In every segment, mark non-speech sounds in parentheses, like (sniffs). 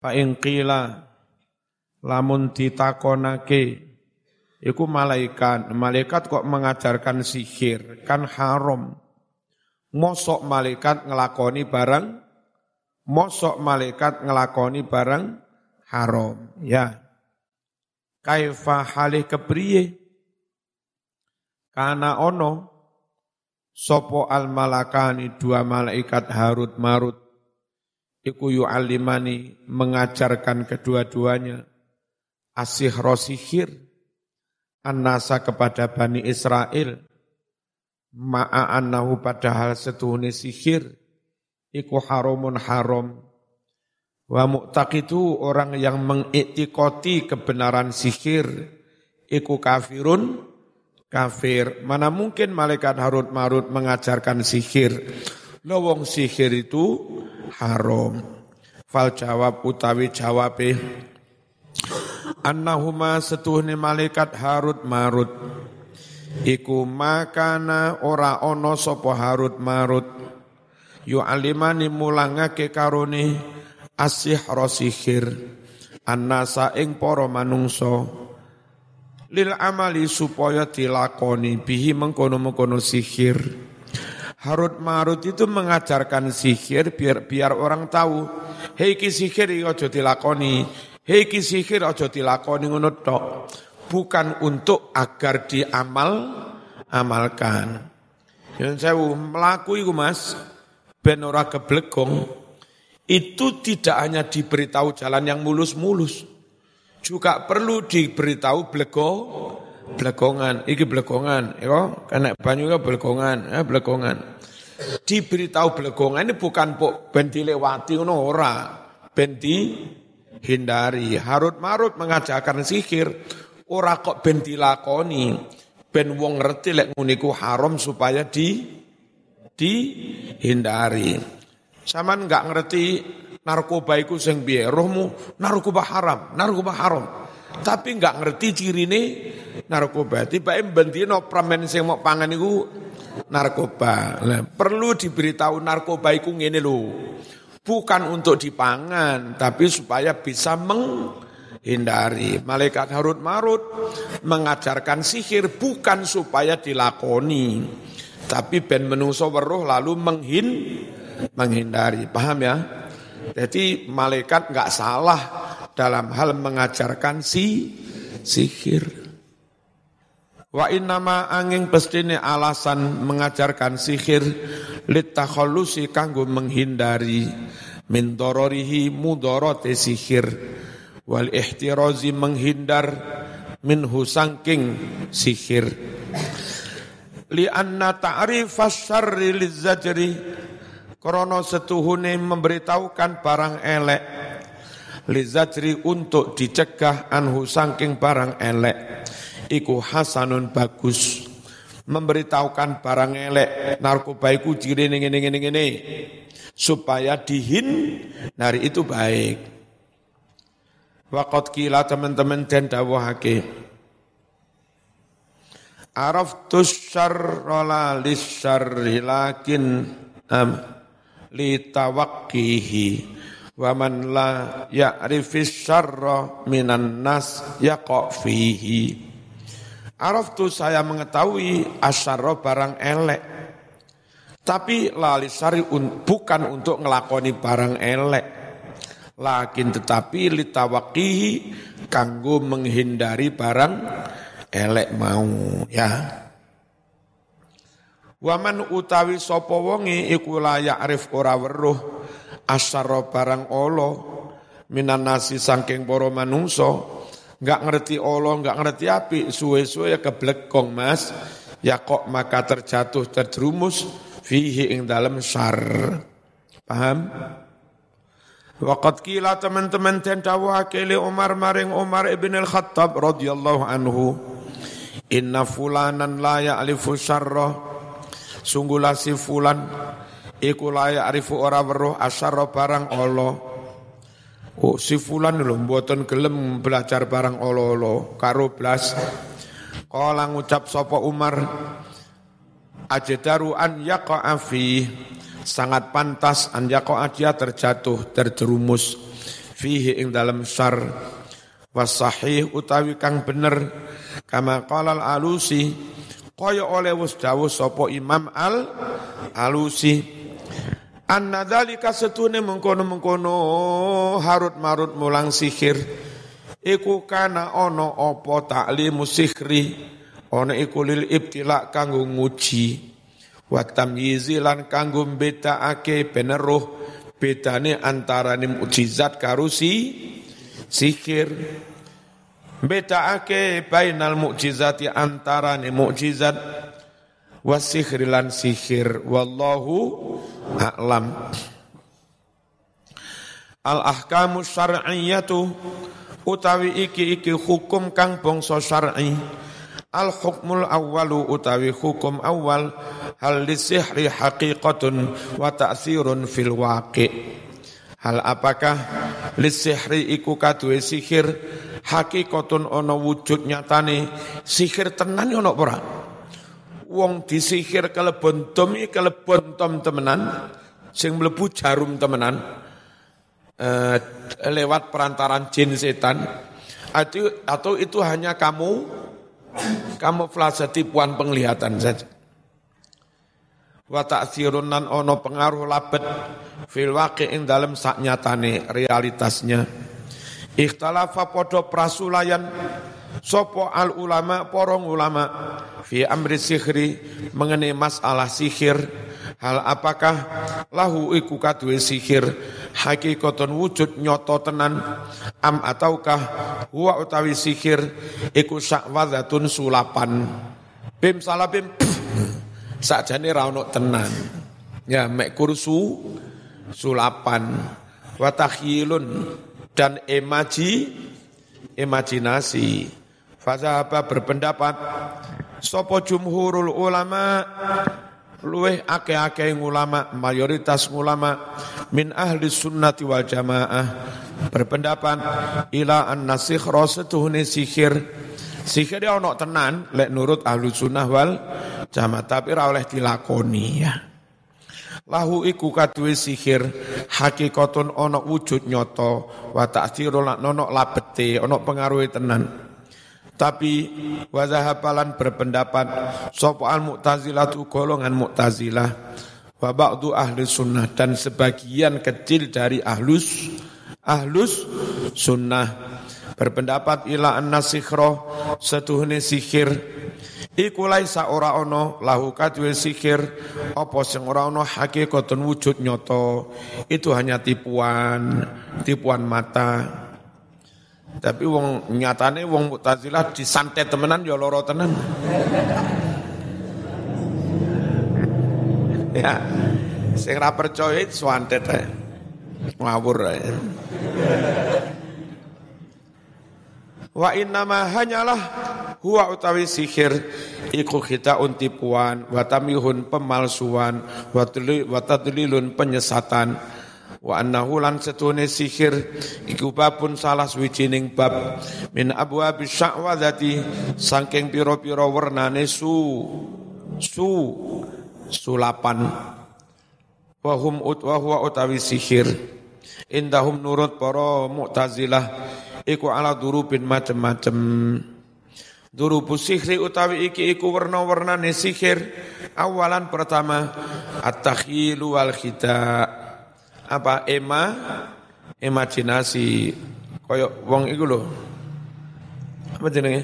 Qila lamun ditakonake iku malaikat. Malaikat kok mengajarkan sihir kan haram. Mosok malaikat ngelakoni barang mosok malaikat ngelakoni barang haram. Ya. Kaifa halih kepriye? Kana ono sopo al malakani dua malaikat Harut Marut iku yu'allimani mengajarkan kedua-duanya. Asih rosihir annasa kepada Bani Israel. Ma'a annahu padahal setuhuni sihir iku haramun haram. Wa mu'taqidu orang yang mengiktikoti kebenaran sihir iku kafirun kafir. Mana mungkin malaikat Harut Marut mengajarkan sihir lowong sihir itu haram. Fal jawab utawi jawabe annahuma setuhni malaikat Harut Marut. Iku makana ora ono sapa Harut Marut. Yu alimani mulangake karone asih rosihir annasa ing para manungsa. Lil amali supaya dilakoni bihi mengkono-mengkono sihir Harut Marut itu mengajarkan sihir biar biar orang tahu, hei ki sihir aja dilakoni, Hei ki sihir aja dilakoni ngono tok. Bukan untuk agar diamal amalkan. Yang saya melaku iku Mas, ben ora keblegong. Itu tidak hanya diberitahu jalan yang mulus-mulus. Juga perlu diberitahu blego blegongan, iki blegongan, ya kena banyu ya blegongan, ya blegongan. Diberitahu blegongan ini bukan pok ben dilewati ngono ora, ben hindari. Harut marut mengajarkan sihir, ora kok ben dilakoni, ben wong ngerti lek nguniku haram supaya di dihindari. Sama nggak ngerti narkoba iku sing piye? Rohmu narkoba haram, narkoba haram. Tapi nggak ngerti cirine narkoba. Tiba bentino pramen sing mau pangan iku narkoba. Nah, perlu diberitahu narkoba iku ngene lho. Bukan untuk dipangan, tapi supaya bisa menghindari. Malaikat Harut Marut mengajarkan sihir bukan supaya dilakoni, tapi ben menungso weruh lalu menghin, menghindari. Paham ya? Jadi malaikat nggak salah dalam hal mengajarkan si sihir. Wa innama angin pestine alasan mengajarkan sihir litakhallusi kanggo menghindari min dararihi mudharate sihir wal ihtirazi menghindar minhu sangking sihir li anna ta'rifas syarri lizajri krana setuhune memberitahukan barang elek lizajri untuk dicegah anhu sangking barang elek iku hasanun bagus memberitahukan barang elek narkoba itu ciri ini ini ini ini supaya dihin dari itu baik. Wakot kila teman-teman dan dawahake. Araf tusyarrola lisyarri lakin um, litawakkihi wa man la ya'rifis syarra minan nas yaqa fihi. Araf tu saya mengetahui asyarro barang elek. Tapi lalisari un, bukan untuk ngelakoni barang elek. Lakin tetapi litawakihi kanggo menghindari barang elek mau ya. Waman utawi sopo wongi iku layak arif ora weruh asyarro barang olo minan nasi sangking poro manungso nggak ngerti Allah, nggak ngerti api, suwe-suwe ya keblekong mas, ya kok maka terjatuh terjerumus fihi ing dalam syar. Paham? Waqat kila teman-teman dan li Umar maring Umar ibn al-Khattab radhiyallahu anhu. Inna fulanan la ya'lifu syarra. Sungguhlah si fulan iku la ya'rifu ora weruh asyarra barang Allah. Oh si fulan lho mboten gelem belajar barang olo-olo karo blas. Kala ngucap sapa Umar ajdaru an yaqa'a fi sangat pantas an yaqa'a dia terjatuh terjerumus fihi ing dalam syar wasahih utawi kang bener kama qala alusi kaya oleh wis dawuh sapa Imam al alusi anna dzalika setune mengkono-mengkono harut marut mulang sihir. Iku kana ana apa taklimu sihri ana iku lil ibtila kanggo nguji. Wa tamyizi lan kanggo mbetaake beneruh bedane antarané mukjizat karo si sihir. Ake bainal mukjizati antarané mukjizat wasihri lan sihir. Wallahu a'lam. Al ahkamu syar'iyyatu utawi iki iki hukum kang bangsa syar'i. Al hukmul awwalu utawi hukum awal hal lisihri haqiqatun wa ta'thirun fil waqi' Hal apakah lisihri iku kadue sihir? Hakikatun ono wujud nyatane sihir tenan ono ora? Wong disihir kelebon tom kelebon tom temenan sing mlebu jarum temenan uh, lewat perantaran jin setan. Atau, atau itu hanya kamu kamu flase tipuan penglihatan saja. Wa ta'thirun ono pengaruh labet fil waqi'in dalam sak nyatane realitasnya. Ikhtalafa podo prasulayan sopo al ulama porong ulama fi amri sihri mengenai masalah sihir. Hal apakah lahu iku kadue sihir? Hakikaton wujud nyoto tenan. Am ataukah huwa utawi sihir? Iku syakwadatun sulapan. Bim salah bim (clears throat) sakjane ra tenan. Ya mek kursu sulapan. Wa dan imaji imajinasi. Fazahaba berpendapat sopo jumhurul ulama luweh ake-ake ulama mayoritas ulama min ahli sunnati wal jamaah berpendapat ila an nasikhra setuhune sihir sihir dia ono tenan lek nurut ahli sunnah wal jamaah tapi ora oleh dilakoni ya. Lahu iku kaduwe sihir hakikatun ana wujud nyoto wa ta'thirul nono labete ana pengaruhe tenan. Tapi wazahapalan berpendapat sapa al mu'tazilah tu golongan mu'tazilah wa ba'du ahli sunnah dan sebagian kecil dari ahlus ahlus sunnah berpendapat ila an nasikhro setuhne sihir Iku laisa ora ono lahu kadwe sihir apa sing ora ono hakikatun wujud nyoto. Itu hanya tipuan, tipuan mata. Tapi wong nyatane wong Mu'tazilah disantet temenan ya loro tenan. (laughs) ya. Sing ra percaya santet ae. Ngawur ae. Wa innama hanyalah huwa utawi sihir iku kita untipuan wa tamihun pemalsuan wa tadlilun penyesatan wa annahu lan setune sihir iku babun salah suwijining bab. Min abwabi sya'wadati saking pira-pira wernane su su sulapan. Wa hum ut wa huwa utawi sihir. Indahum nurut para mu'tazilah iku ala durubin macem-macem. Durubu sihri utawi iki iku warna-warnane sihir. Awalan pertama at-takhilu wal apa ema imajinasi. Koyo wong iku lho. Apa jenenge?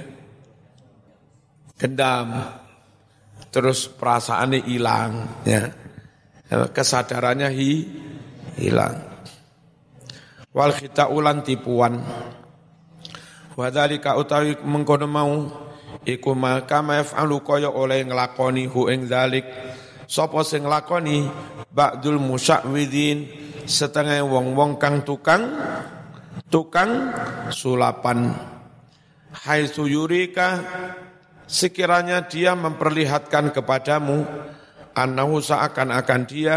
Gendam. Terus perasaannya hilang ya. Kesadarannya hi hilang. Wal khita ulan tipuan. Wadhalika utawi mengkono mau iku kama yaf'alu kaya oleh nglakoni hu ing dzalik sapa sing nglakoni ba'dul musyawidin setengah wong-wong kang tukang tukang sulapan. Haitsu yurika sekiranya dia memperlihatkan kepadamu annahu seakan-akan dia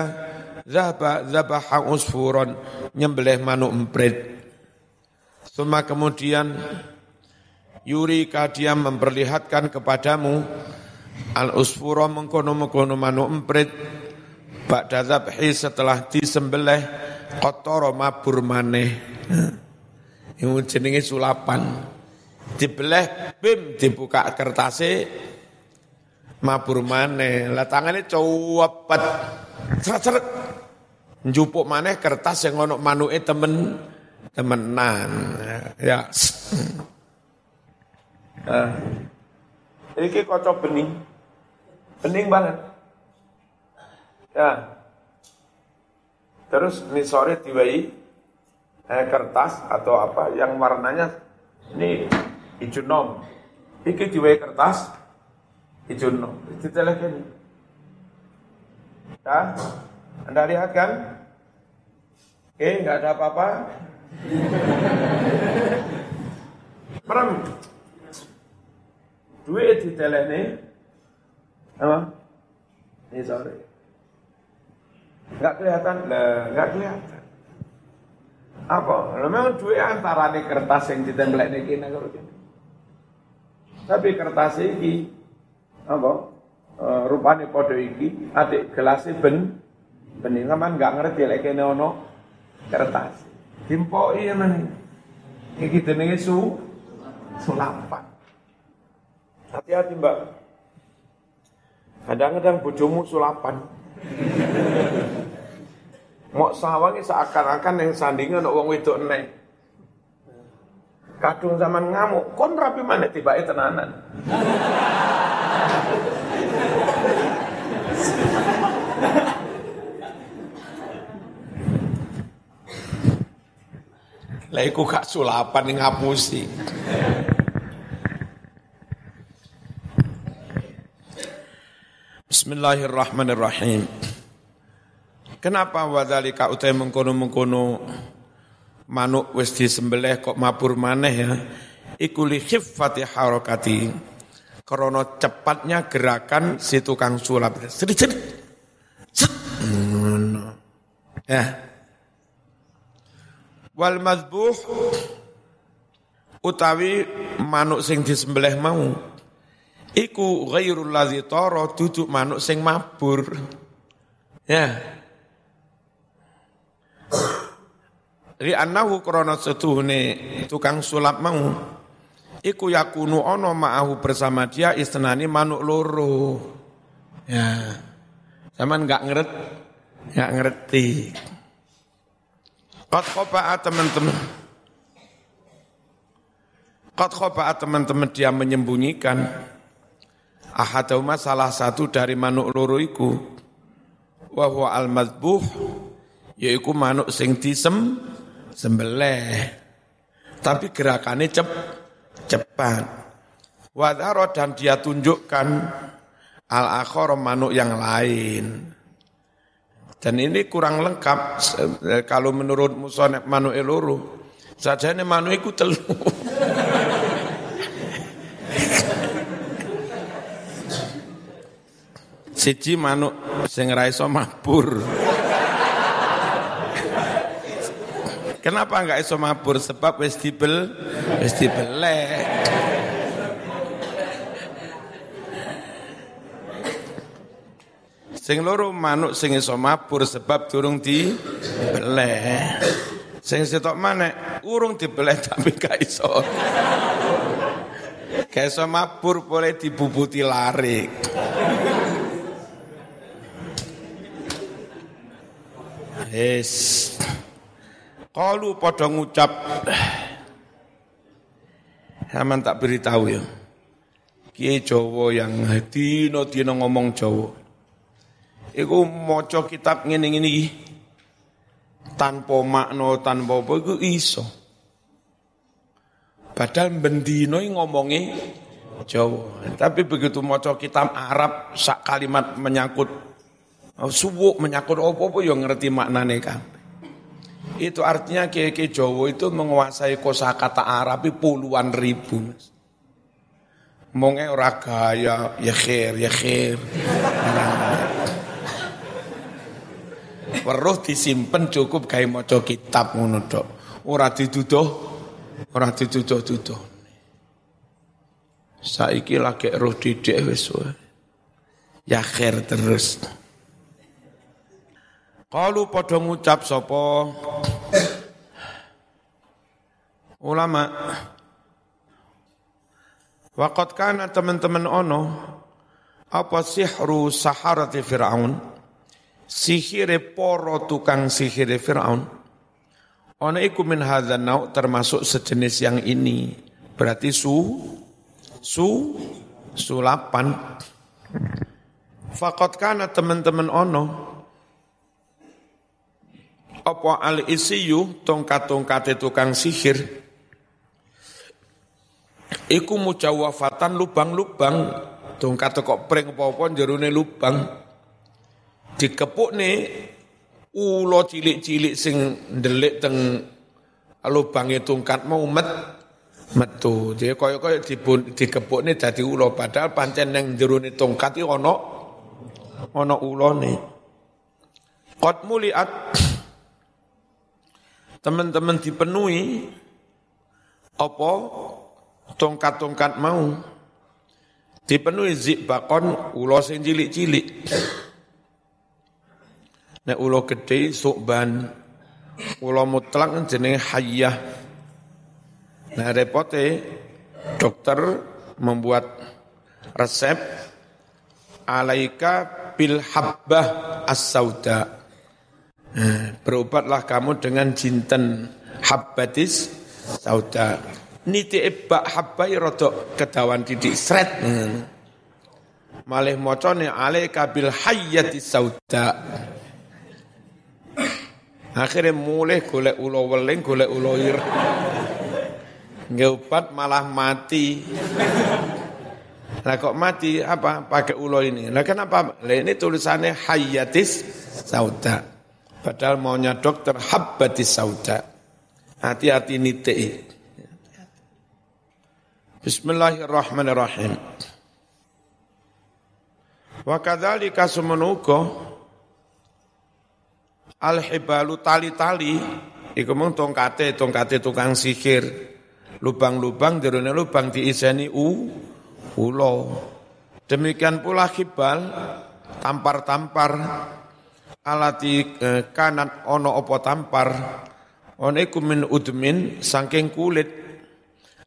zaba zabaha usfuron nyembelih manuk emprit. Suma kemudian Yurika dia memperlihatkan kepadamu Al-usfura mengkono-mengkono manu emprit Ba'da zabhi setelah disembelih Kotoro mabur maneh Iku jenenge sulapan. Dibeleh bim dibuka kertasnya mabur maneh. Lah tangane cuwepet. Seret-seret. Njupuk maneh kertas yang ono manuke temen temenan. Ya. Nah. Iki kocok bening. Bening banget. Ya. Terus ini sore diwai eh, kertas atau apa yang warnanya ini hijau nom. Iki diwai kertas hijau nom. Ditelek ini. Ya, Anda lihat kan? Oke, nggak ada apa-apa. Merem. Duit ditelek nih. Apa? Ini sore. Enggak kelihatan, lah, enggak kelihatan. Apa? Memang duit antara nih kertas yang ditembelek nih kini kalau gini. Tapi kertas ini apa? E, rupane podo iki, adik gelasnya ben bening sama enggak ngerti lek kene ono kertas. Ya mana? Iki jenenge su sulapan. Hati-hati mbak. Kadang-kadang bojomu sulapan. Mau sawangi seakan-akan yang sandingan wong wedok eneng. Kadung zaman ngamuk, kon rapi mana tiba tenanan. Lah iku gak sulapan ngapusi. Bismillahirrahmanirrahim. Kenapa wadzalika utai mengkono-mengkono manuk wis disembelih kok mabur maneh ya? Iku li khiffati harakati. Krana cepatnya gerakan si tukang sulap. Sedikit. Ya. Wal mazbuh utawi manuk sing disembelih mau iku ghairul ladzi tara manuk sing mabur. Ya. Li annahu krana setuhune tukang sulap mau iku yakunu ono ma'ahu bersama dia istinani manuk loro. Ya. Zaman enggak ngeret enggak ngerti. Qad khoba'a teman-teman. Qad khoba'a teman-teman dia menyembunyikan ahaduma salah satu dari manuk loro iku wa al-madbuh yaiku manuk sing disem sembelih. Tapi gerakannya cep, cepat. Wadharo dan dia tunjukkan al-akhor manuk yang lain. Dan ini kurang lengkap kalau menurut musonep manuk eluru. Saja ini manuk itu telu. (laughs) Siji manuk sing ra mabur. Kenapa enggak iso mabur? Sebab wis dibel, wis dibelek. Sing loro manuk sing iso mabur sebab durung dibelek. Sing sitok mana urung dibelek tapi gak iso. Gak iso mabur boleh dibubuti larik. Yes. Kalu pada ngucap Haman tak beritahu ya. Kiai Jawa yang dino dino ngomong Jawa. Iku maca kitab ngene-ngene iki. Tanpa makna, tanpa apa iku iso. Padahal bendino ngomongnya Jawa. Tapi begitu maca kitab Arab sak kalimat menyangkut suwuk menyangkut apa-apa yang ngerti maknane kan. Itu artinya kiai Jawa itu menguasai kosakata Arab puluhan ribu. Mas. Monge ora gaya, ya khair, ya khair. Weruh disimpen cukup gawe maca kitab ngono tok. Ora diduduh, ora diduduh-duduh. Saiki lagi roh didik wis Ya khair terus. Kalu padha ngucap sapa? Ulama Waqat kana teman-teman ono apa sihru saharati Fir'aun? Sihire poro tukang sihire Fir'aun. Ono iku min nau termasuk sejenis yang ini. Berarti su su sulapan. Fakot kana teman-teman ono apa al isiyu tongkat-tongkate tukang sihir Iku mujawafatan lubang-lubang tongkat kok pring apa-apa jerone lubang. Dikepuk nih ulo cilik-cilik sing ndelik teng lubange tongkat mau met metu. Jadi kaya-kaya dikepuk nih dadi ulo padahal pancen yang jerone tongkat iki ana ana ulone. Qad muliat teman-teman dipenuhi apa tongkat-tongkat mau dipenuhi bakon ulo sing cilik-cilik. Nek ulo gede sukban, ulo mutlak jenenge hayyah. Nah repote dokter membuat resep alaika bil habbah as-sauda. Berobatlah kamu dengan jinten habbatis sauda. Niti bak habbai rada kedawan titik sret. Malih macane alaika bil hayyati sauda. Akhirnya mulai golek ulo weling golek ulo ir. Ngeobat malah mati. Lah kok mati? Apa? Pakai ulo ini. Lah kenapa? Lah ini tulisannya hayyatis sauda padahal maunya dokter habbatis sauda. Hati-hati nitik Bismillahirrahmanirrahim. Wa kadzalika sumenuga al-hibalu tali-tali. Iku mung tongkate tongkate tukang sihir. Lubang-lubang jerone lubang diiseni u ulo. Demikian pula hibal tampar-tampar alati eh, kanan ono opo tampar ono iku min udmin saking kulit.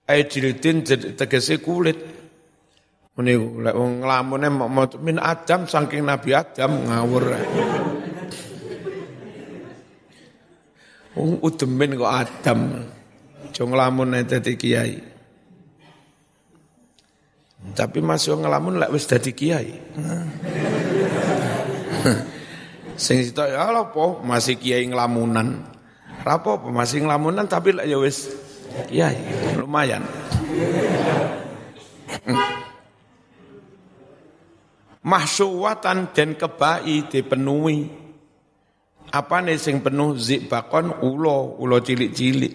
Ai jildin tegese kulit. Muni lek wong nglamune min Adam saking Nabi Adam ngawur. Wong udemen kok Adam jo nglamun dadi kiai. Tapi masih ngelamun lek wis dadi kiai sing sitok ya apa? Masih kiai ngelamunan apa? Masih ngelamunan tapi lek ya wis Ya, lumayan. Mahsuwatan dan kebai dipenuhi. Apa nih sing penuh? Zibakon ulo, ulo cilik-cilik.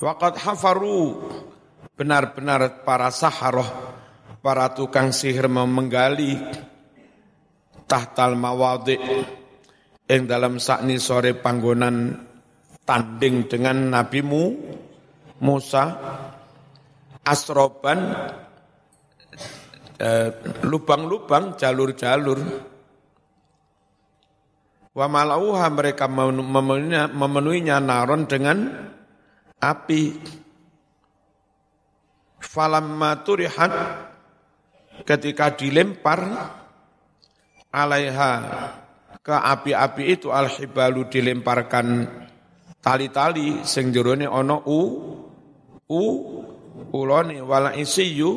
Wakat hafaru. Benar-benar para saharoh, para tukang sihir menggali tahtal mawadi yang dalam sakni sore panggonan tanding dengan Nabi Mu, Musa asroban eh, lubang-lubang jalur-jalur. Wa malauha mereka memenuhinya, memenuhinya naron dengan api. Falamma turihat ketika dilempar alaiha. Ke api-api itu al-hibalu dilemparkan tali-tali sing jerone ana u u ulone wala isiyu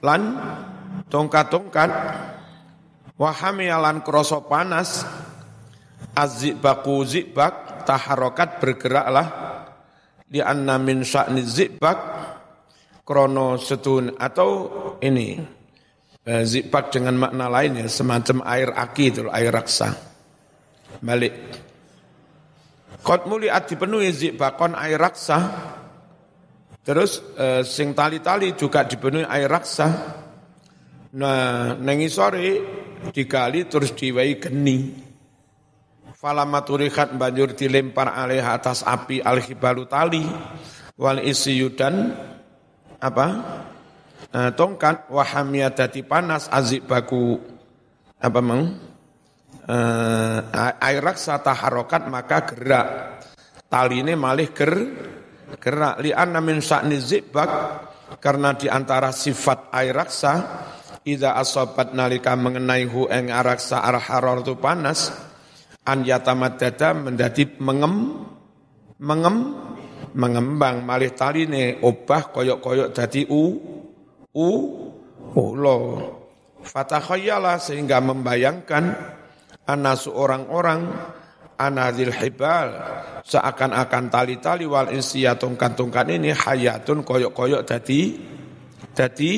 lan tongkat-tongkat. Wa hamiyalan krasa panas. Azzibaku zibak taharokat bergeraklah. Di anna min sya'ni zibak krono setun atau ini eh, zibak dengan makna lainnya semacam air aki itu air raksa balik Kot muliat dipenuhi zibakon air raksa. Terus e, sing tali-tali juga dipenuhi air raksa. Nah, nengi sore digali terus diwai geni. Fala turikat banjur dilempar alih atas api al-khibalu tali wal isiyudan apa? E, tongkat wahamiadati panas azik baku apa mang? eh, air raksa taharokat maka gerak. Tali ini malih ger bergerak li anna min sa'ni zibak karena di antara sifat air raksa ida asobat nalika mengenai hu eng araksa ar haror tu panas an yatamaddada menjadi mengem mengem mengembang. Malih taline obah koyok-koyok dadi u u ulo. Fatakhayala sehingga membayangkan anasu orang-orang anadil hibal seakan-akan tali-tali wal insya tungkan-tungkan ini hayatun koyok-koyok dadi dadi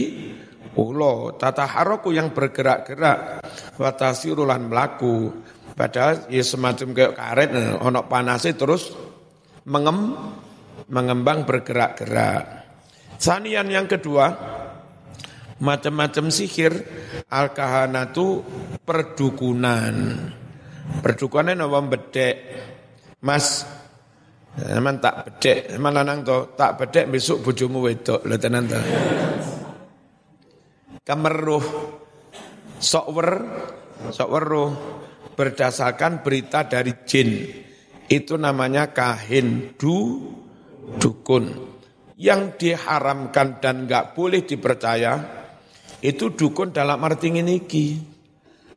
ulo. Tata haroku yang bergerak-gerak watasirulan melaku padahal ya semacam kayak karet eh, onok panasnya terus mengem, mengembang bergerak-gerak. Sanian yang kedua macam-macam sihir al-kahanatu perdukunan Perdukuane napa bedek. Mas Emang tak bedek, emang lanang to, tak bedek besok bojomu wedok, lho tenan to. Kemeruh sokwer, sokweruh berdasarkan berita dari jin. Itu namanya kahin du dukun. Yang diharamkan dan enggak boleh dipercaya itu dukun dalam arti ini ki.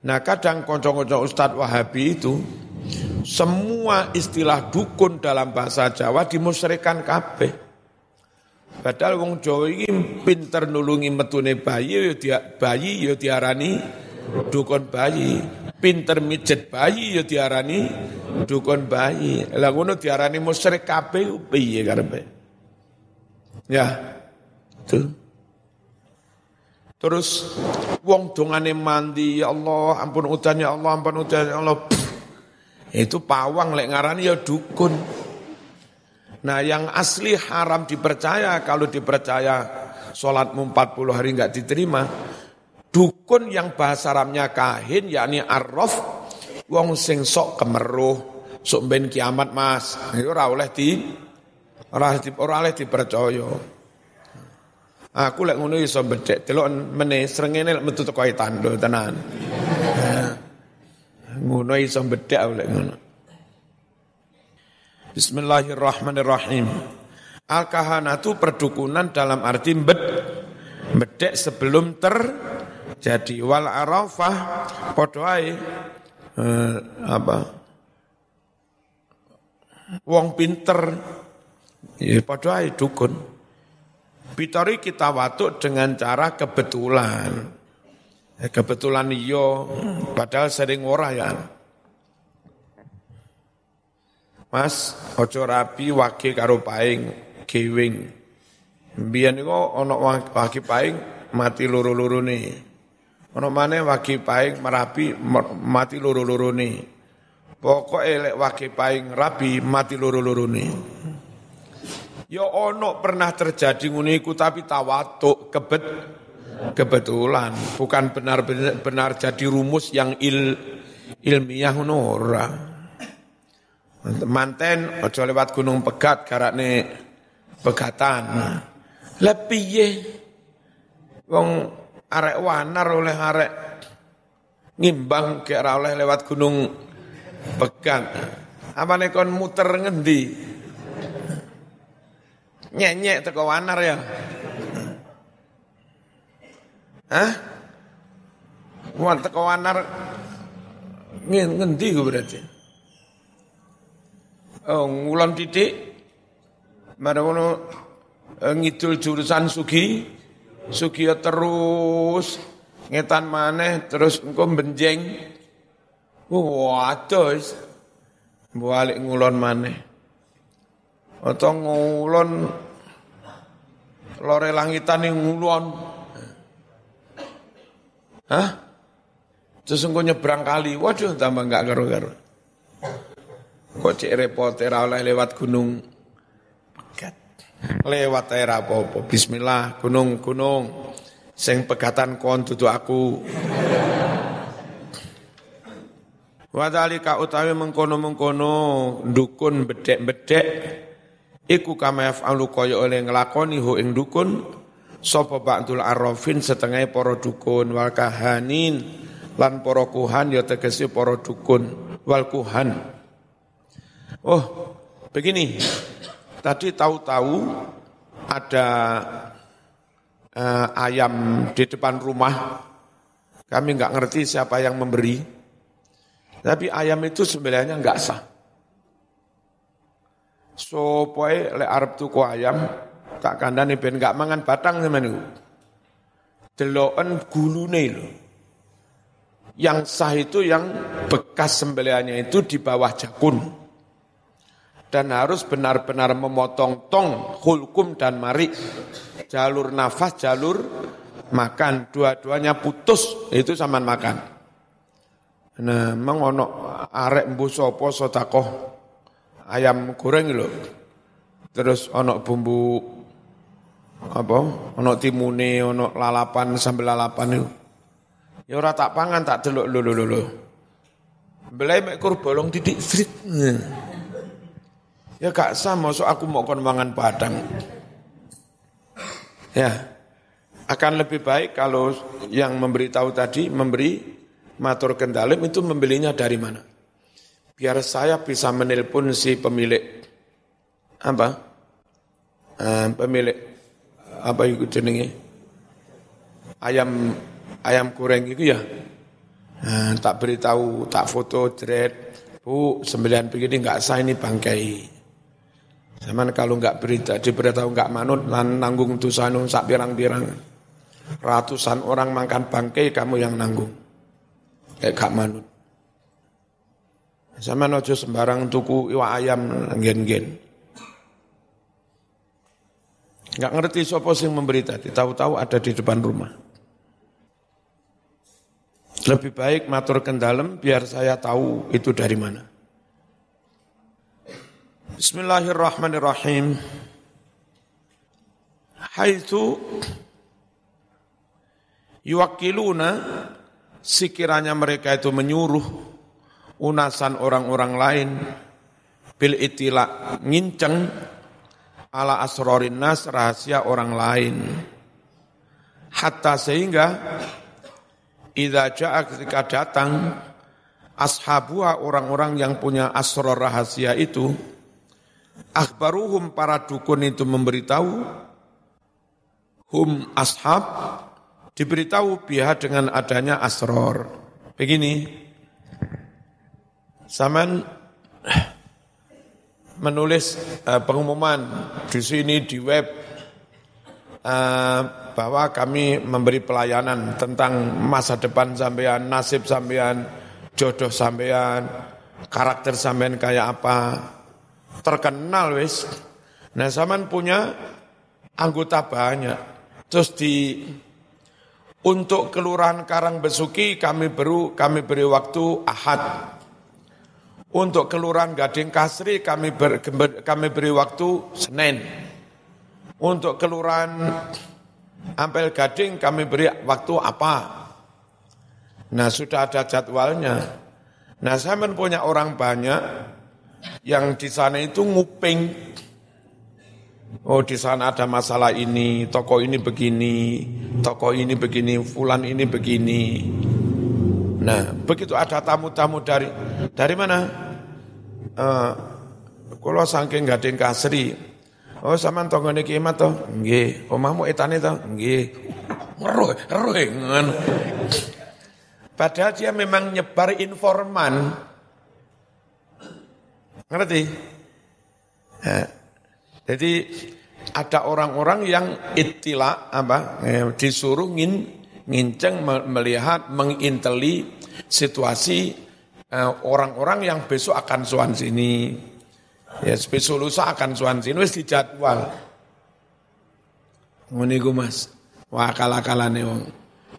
Nah kadang konco-konco Ustadz Wahabi itu semua istilah dukun dalam bahasa Jawa dimusyrikan kabeh. Padahal wong Jawa ini pinter nulungi metune bayi, ya dia bayi ya diarani dukun bayi. Pinter mijet bayi ya diarani dukun bayi. Lah ngono diarani musyrik kabeh piye karepe? Ya. Tuh. Terus wong dongane mandi, ya Allah, ampun udan ya Allah, ampun udan ya Allah. Pff, (sniffs) itu pawang lek ngarani ya dukun. Nah yang asli haram dipercaya, kalau dipercaya sholatmu 40 hari enggak diterima. Dukun yang bahasa Arabnya kahin, yakni arrof, wong sing sok kemeruh, sok ben kiamat mas. Itu ora oleh di, ora oleh dipercaya. Aku lek ngono iso bedhek, delok meneh srengene lek metu teko tandho tenan. Ngono iso bedhek aku lek ngono. Bismillahirrahmanirrahim. Al-kahanatu perdukunan dalam arti bed, bedek sebelum terjadi. Wal arafah podoai eh, apa? Wong pinter, ya podoai dukun. Bitori kita watuk dengan cara kebetulan. Ya, kebetulan iyo, padahal sering ora ya. Mas, ojo rapi waki karo paing giwing. Biyen niku ana waki paing mati loro-loro nih. Ana maneh waki paing merapi mati loro-loro nih. Pokok elek waki paing rapi mati loro-loro nih. Ya ono pernah terjadi nguniku tapi tawatuk kebet kebetulan bukan benar-benar benar jadi rumus yang il, ilmiah ngono ora. Manten aja lewat gunung pegat garakne pegatan. Lah piye wong arek wanar oleh arek ngimbang ke oleh lewat gunung pegat. Apa kon muter ngendi? Nyek-nyek teko wanar ya. Hah? Wan teko wanar ngendi gue berarti? Oh, ngulon titik Marawono eh, ngidul jurusan Sugi, Sugi terus ngetan maneh terus engko benjeng. Waduh, balik ngulon maneh. Atau ngulon lore langitan yang ngulon. Hah? Sesungguhnya nyebrang kali, waduh tambah enggak garu-garu. Kok cek repot oleh lewat gunung pegat. Lewat era apa-apa. Bismillah, gunung-gunung. Sing pegatan kon tutu aku. Wadhalika utawi mengkono-mengkono dukun bedek-bedek Iku kama yaf'alu kaya oleh ngelakoni hu ing dukun sapa ba'dul arrafin setengah para dukun wal kahanin lan para kuhan ya tegese para dukun wal kuhan. Oh, begini. tadi tahu-tahu ada uh, ayam di depan rumah. Kami nggak ngerti siapa yang memberi. Tapi ayam itu sebenarnya nggak sah. So poe le Arab tuku ayam tak kandani ben nggak mangan batang teman itu. Deloken gulune lho. Yang sah itu yang bekas sembelihannya itu di bawah jakun. Dan harus benar-benar memotong tong, hulkum dan mari. Jalur nafas, jalur makan. Dua-duanya putus, itu sama makan. Nah, mengonok arek mbu sapa sotakoh ayam goreng lho. Terus onok bumbu apa? Onok timune, onok lalapan sambel lalapan itu. Ya ora tak pangan tak delok lho lho lho. Belai mek kur bolong titik street. Ya gak sama so aku mau kon mangan padang. Ya. Akan lebih baik kalau yang memberitahu tadi memberi matur kendalim itu membelinya dari mana? Biar saya bisa menelpon si pemilik. Apa? Uh, pemilik. Apa itu jenenge? Ayam ayam goreng itu ya? Nah, tak beritahu tak foto jeret bu sembilan begini nggak sah ini bangkai zaman kalau nggak berita diberitahu nggak manut nanggung tusanu sak pirang-pirang. Ratusan orang makan bangkai kamu yang nanggung. Kayak gak manut sama nojo sembarang tuku iwa ayam gen-gen nggak ngerti siapa sih memberi tadi tahu-tahu ada di depan rumah lebih baik matur kendalem biar saya tahu itu dari mana. Bismillahirrahmanirrahim. Haitsu yuwakiluna sekiranya mereka itu menyuruh unasan orang-orang lain. Bil itila nginceng ala asrorin nas rahasia orang lain. Hatta sehingga Idza jaa ketika datang ashabuha orang-orang yang punya asror rahasia itu akhbaruhum para dukun itu memberitahu hum ashab diberitahu biha dengan adanya asror. Begini, zaman menulis uh, pengumuman di sini di web uh, bahwa kami memberi pelayanan tentang masa depan sampean, nasib sampean, jodoh sampean, karakter sampean kayak apa. Terkenal wis. Nah, zaman punya anggota banyak. Terus di untuk kelurahan Karang Besuki kami beri kami beri waktu Ahad. Untuk kelurahan Gading Kasri kami ber, kami beri waktu Senin. Untuk kelurahan Ampel Gading kami beri waktu apa? Nah sudah ada jadwalnya. Nah saya punya orang banyak yang di sana itu nguping. Oh di sana ada masalah ini, toko ini begini, toko ini begini, fulan ini begini. Nah begitu ada tamu-tamu dari dari mana? Kalau saking gading kasri, Oh sampean tanggane Ki Imat to? Nggih. Omahmu etane to? Nggih. Ngeruh, ngeruh ngono. Padahal dia memang nyebar informan. Ngerti? Ya. Jadi ada orang-orang yang itila apa eh, disuruh ngin nginceng melihat menginteli situasi eh, orang-orang yang besok akan suan sini Ya besok lusa akan suan sini wis dijadwal. Ngene iku Mas. Wah akal-akalane wong.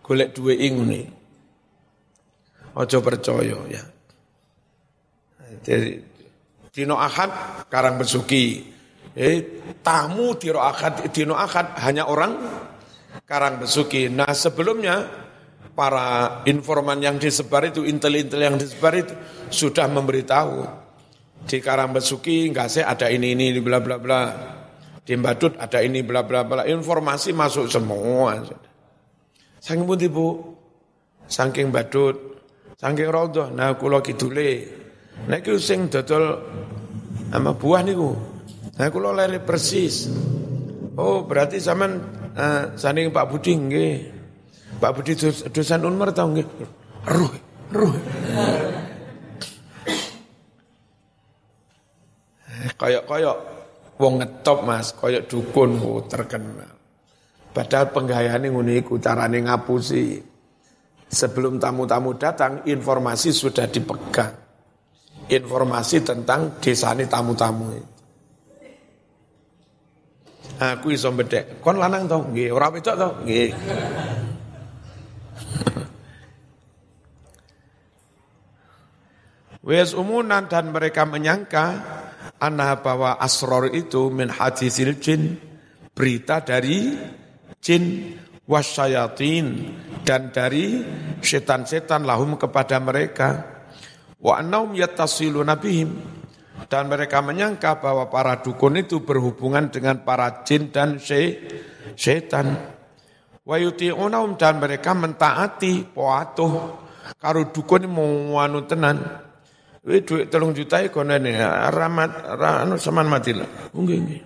Golek duwe ngene. Aja percaya ya. Jadi dino akad karang besuki. Eh, tamu dino akad dino akad hanya orang karang besuki. Nah sebelumnya para informan yang disebar itu, intel-intel yang disebar itu sudah memberitahu di Karangbesuki enggak sih ada ini ini bla bla bla. Di Badut ada ini bla bla bla. Informasi masuk semua. Saking pun ibu, saking Badut, saking Rodo, nah kula kidule. Nah iki sing dodol sama buah niku. Nah kula lari persis. Oh berarti zaman uh, eh, sanding Pak Budi nggih. Pak Budi dosen Unmer tau nggih. Ruh, ruh. Kayak-kayak wong ngetop Mas, kayak dukun oh, terkenal. Padahal penggayaan ngono iku carane ngapusi. Sebelum tamu-tamu datang, informasi sudah dipegang. Informasi tentang desa ini tamu-tamu itu. Aku iso bedek. Kon lanang to? Nggih, ora wedok to? Nggih. Wes umunan dan mereka menyangka anah bahwa asror itu min hadisil jin berita dari jin wasyayatin dan dari setan-setan lahum kepada mereka. Wa annahum yattasiluna bihim. Dan mereka menyangka bahwa para dukun itu berhubungan dengan para jin dan setan. Wa yuti'unahum dan mereka mentaati poatuh. Karo dukun mau anu tenan Wih duit telung juta iku nene ramat anu saman mati lah. Nggih nggih.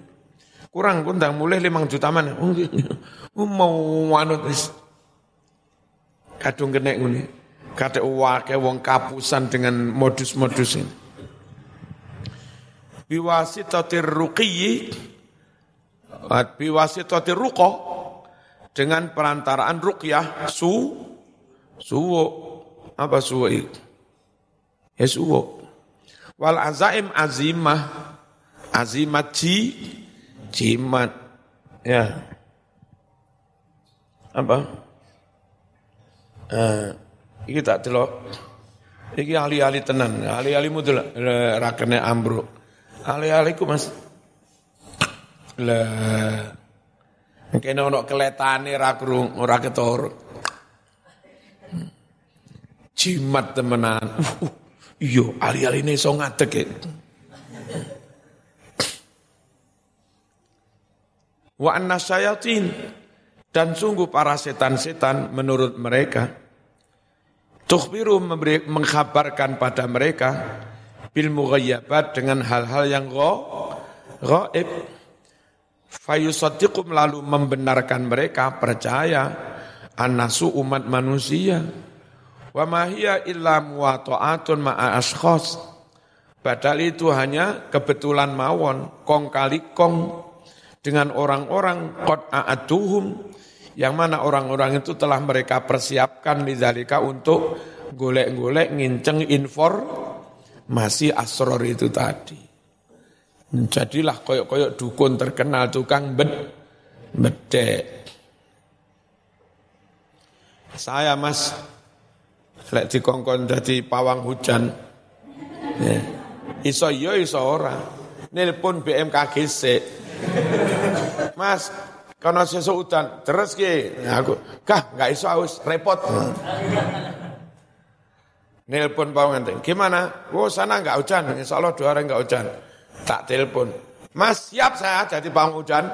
Kurang kundang mulai limang juta mana? Nggih. Mau anu wis kadung kena ngene. Kata wake wong kapusan dengan modus-modus ini. Biwasitatir ruqiyyi biwasitatir ruqo dengan perantaraan ruqyah su suwo apa suwo itu Ya suwo. Wal azaim azimah. Azimat ji, jimat. Ya. Apa? Uh, iki tak delok. Iki ahli-ahli tenan, ahli-ahlimu delok rakene ambruk. Ahli-ahliku Mas. Lah kene ono keletane ra krung, ora ketara. Jimat temenan. Iya, ali-ali ini so ngadek ya. Wa anna syayatin. Dan sungguh para setan-setan menurut mereka tukhbiru memberi, mengkhabarkan pada mereka bil mughayyabat dengan hal-hal yang ghaib. Fayusaddiqum lalu membenarkan mereka percaya anasu umat manusia Wa ma hiya illa muwata'atun ma'a ashkhas. Padahal itu hanya kebetulan mawon, kong kali kong dengan orang-orang qad a'atuhum yang mana orang-orang itu telah mereka persiapkan lidzalika untuk golek-golek nginceng infor masih asror itu tadi. Jadilah koyok-koyok dukun terkenal tukang bed bedek. Saya mas lek dikongkon dadi pawang hujan. Ya. Iso iya iso ora. Nelpon BMKG sik. Mas, karena sesuk udan, terus ki. Nah, aku, kah enggak iso aus, repot. Nelpon pawang gimana? Oh sana enggak hujan, insya Allah dua hari enggak hujan. Tak telepon. Mas siap saya jadi pawang hujan.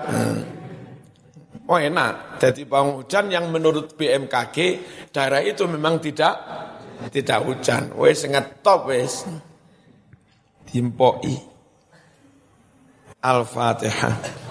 Oh enak, jadi pawang hujan yang menurut BMKG daerah itu memang tidak tidak hujan. Wes top wes. Timpoi. Al-Fatihah.